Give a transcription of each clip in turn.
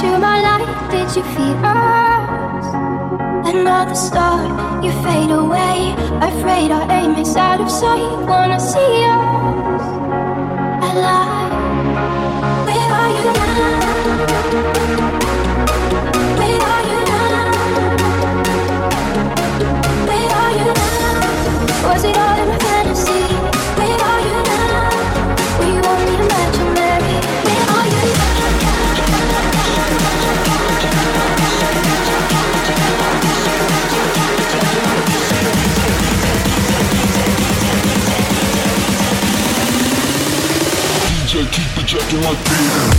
to my light, did you feel us? Another star, you fade away. Afraid our aim is out of sight. Wanna see us alive? Where are you? Chucking like beer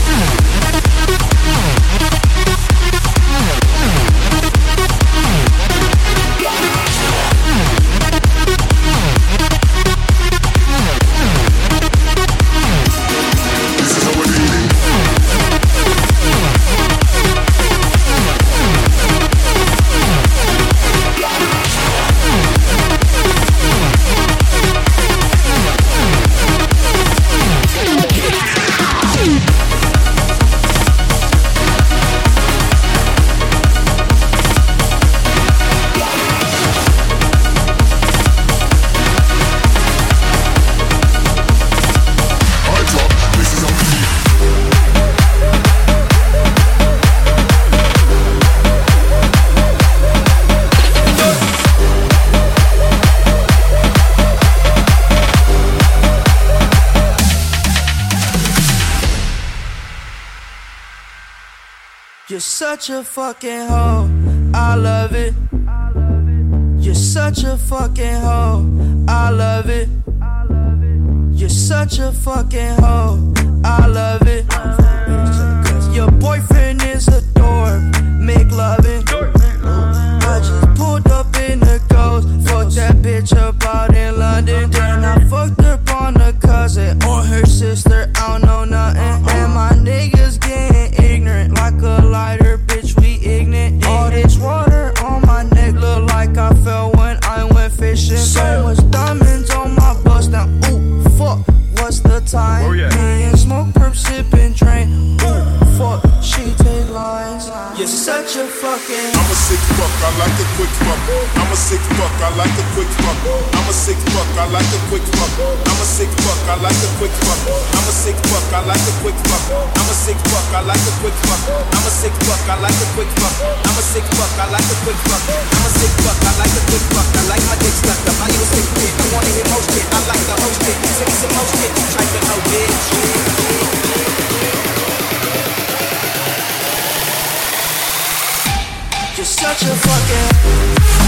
such a fucking hoe. I love it. You're such a fucking hoe. I love it. You're such a fucking hoe. I love it. Like a quick fuck. I'm a sick fuck, I like a quick fuck. I'm a sick fuck, I like a quick fuck. I'm a sick fuck, I like a quick fuck. I'm a sick fuck, I like a quick fuck. I'm a sick fuck, I like a quick fuck. I'm a sick fuck, I like a quick fuck. I'm a sick fuck, I like a quick fuck. I'm a sick fuck, I like a quick fuck. I like my dick stuck up. I you a sick kid. I wanna hit most shit. I like the host it. Send me some more shit. Try to know bitch. Such a fucking.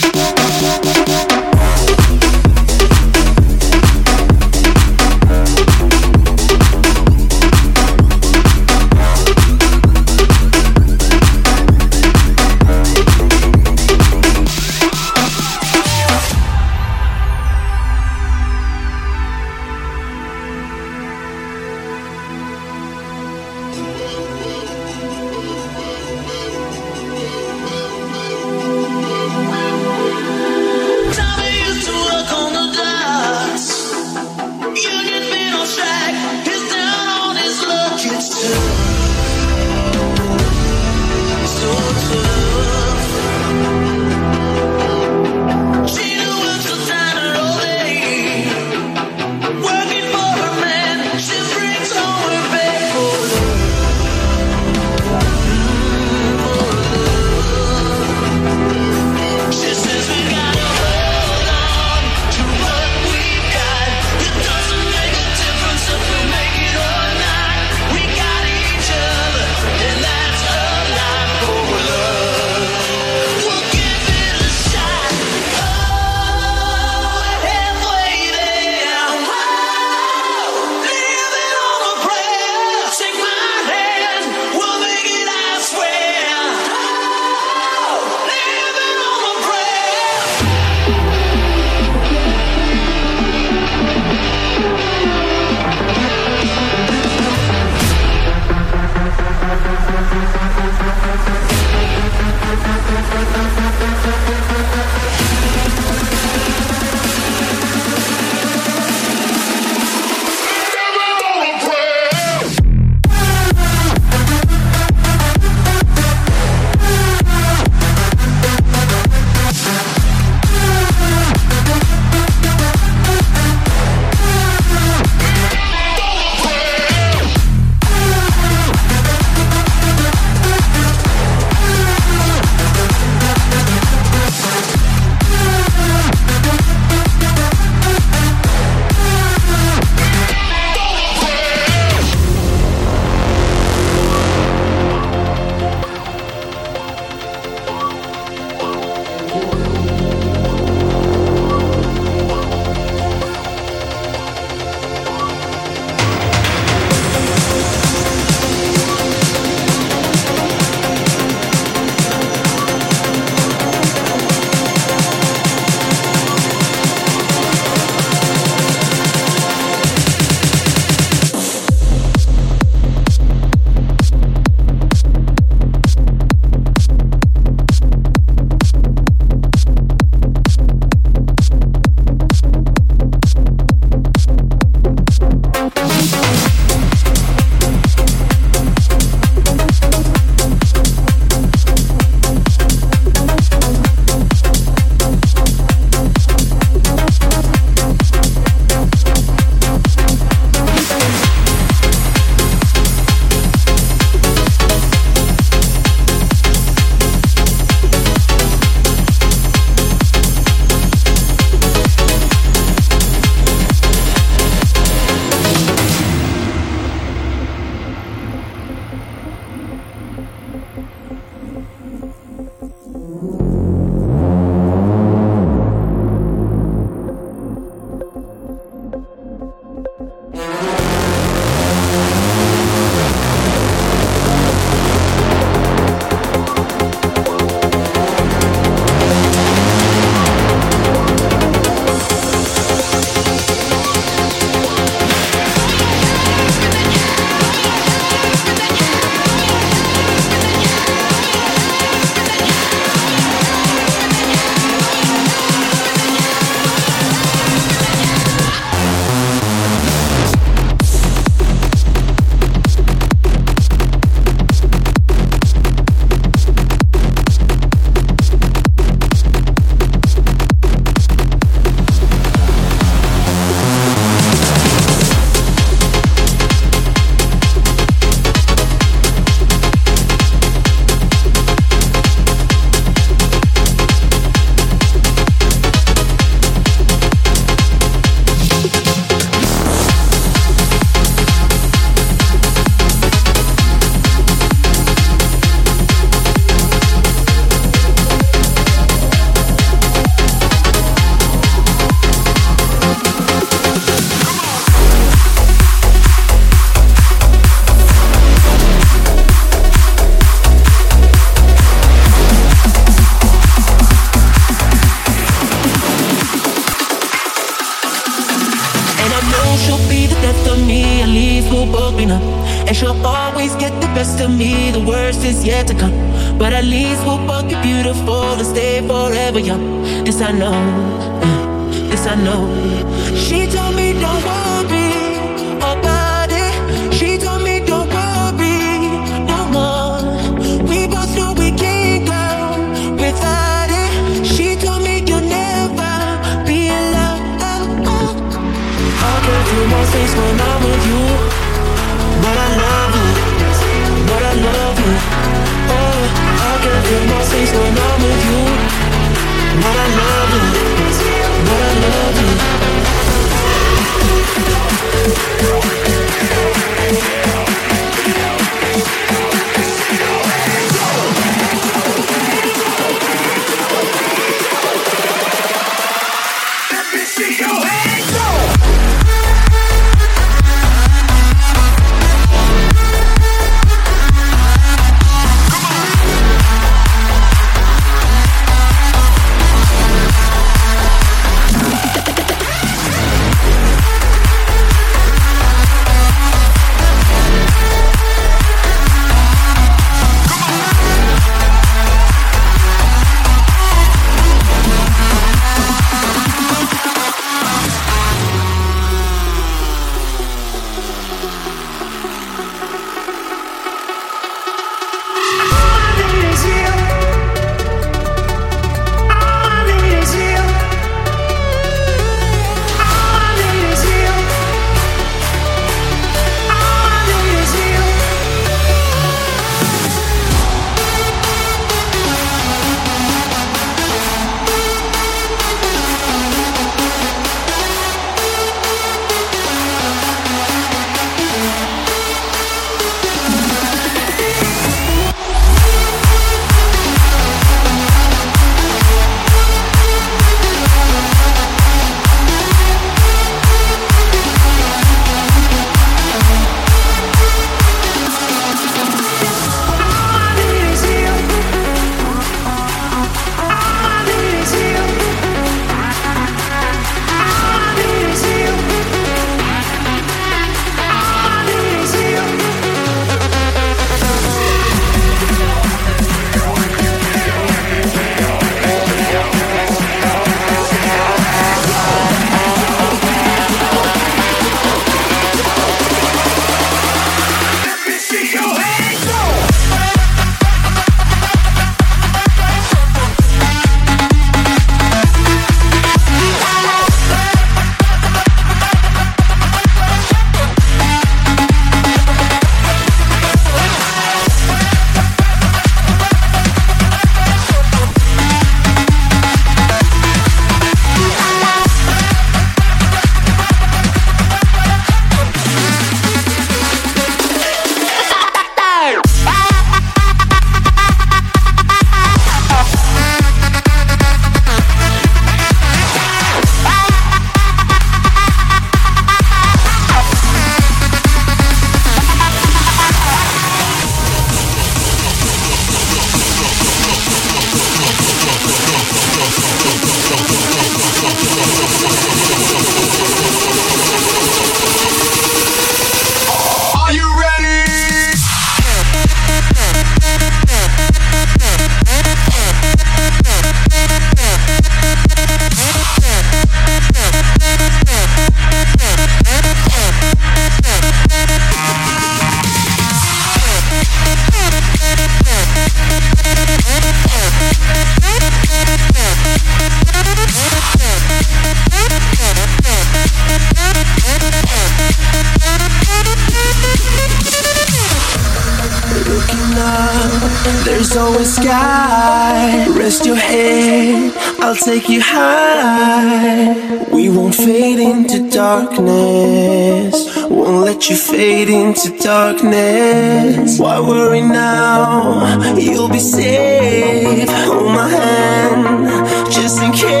fade into darkness. Won't let you fade into darkness. Why worry now? You'll be safe. Hold my hand, just in case.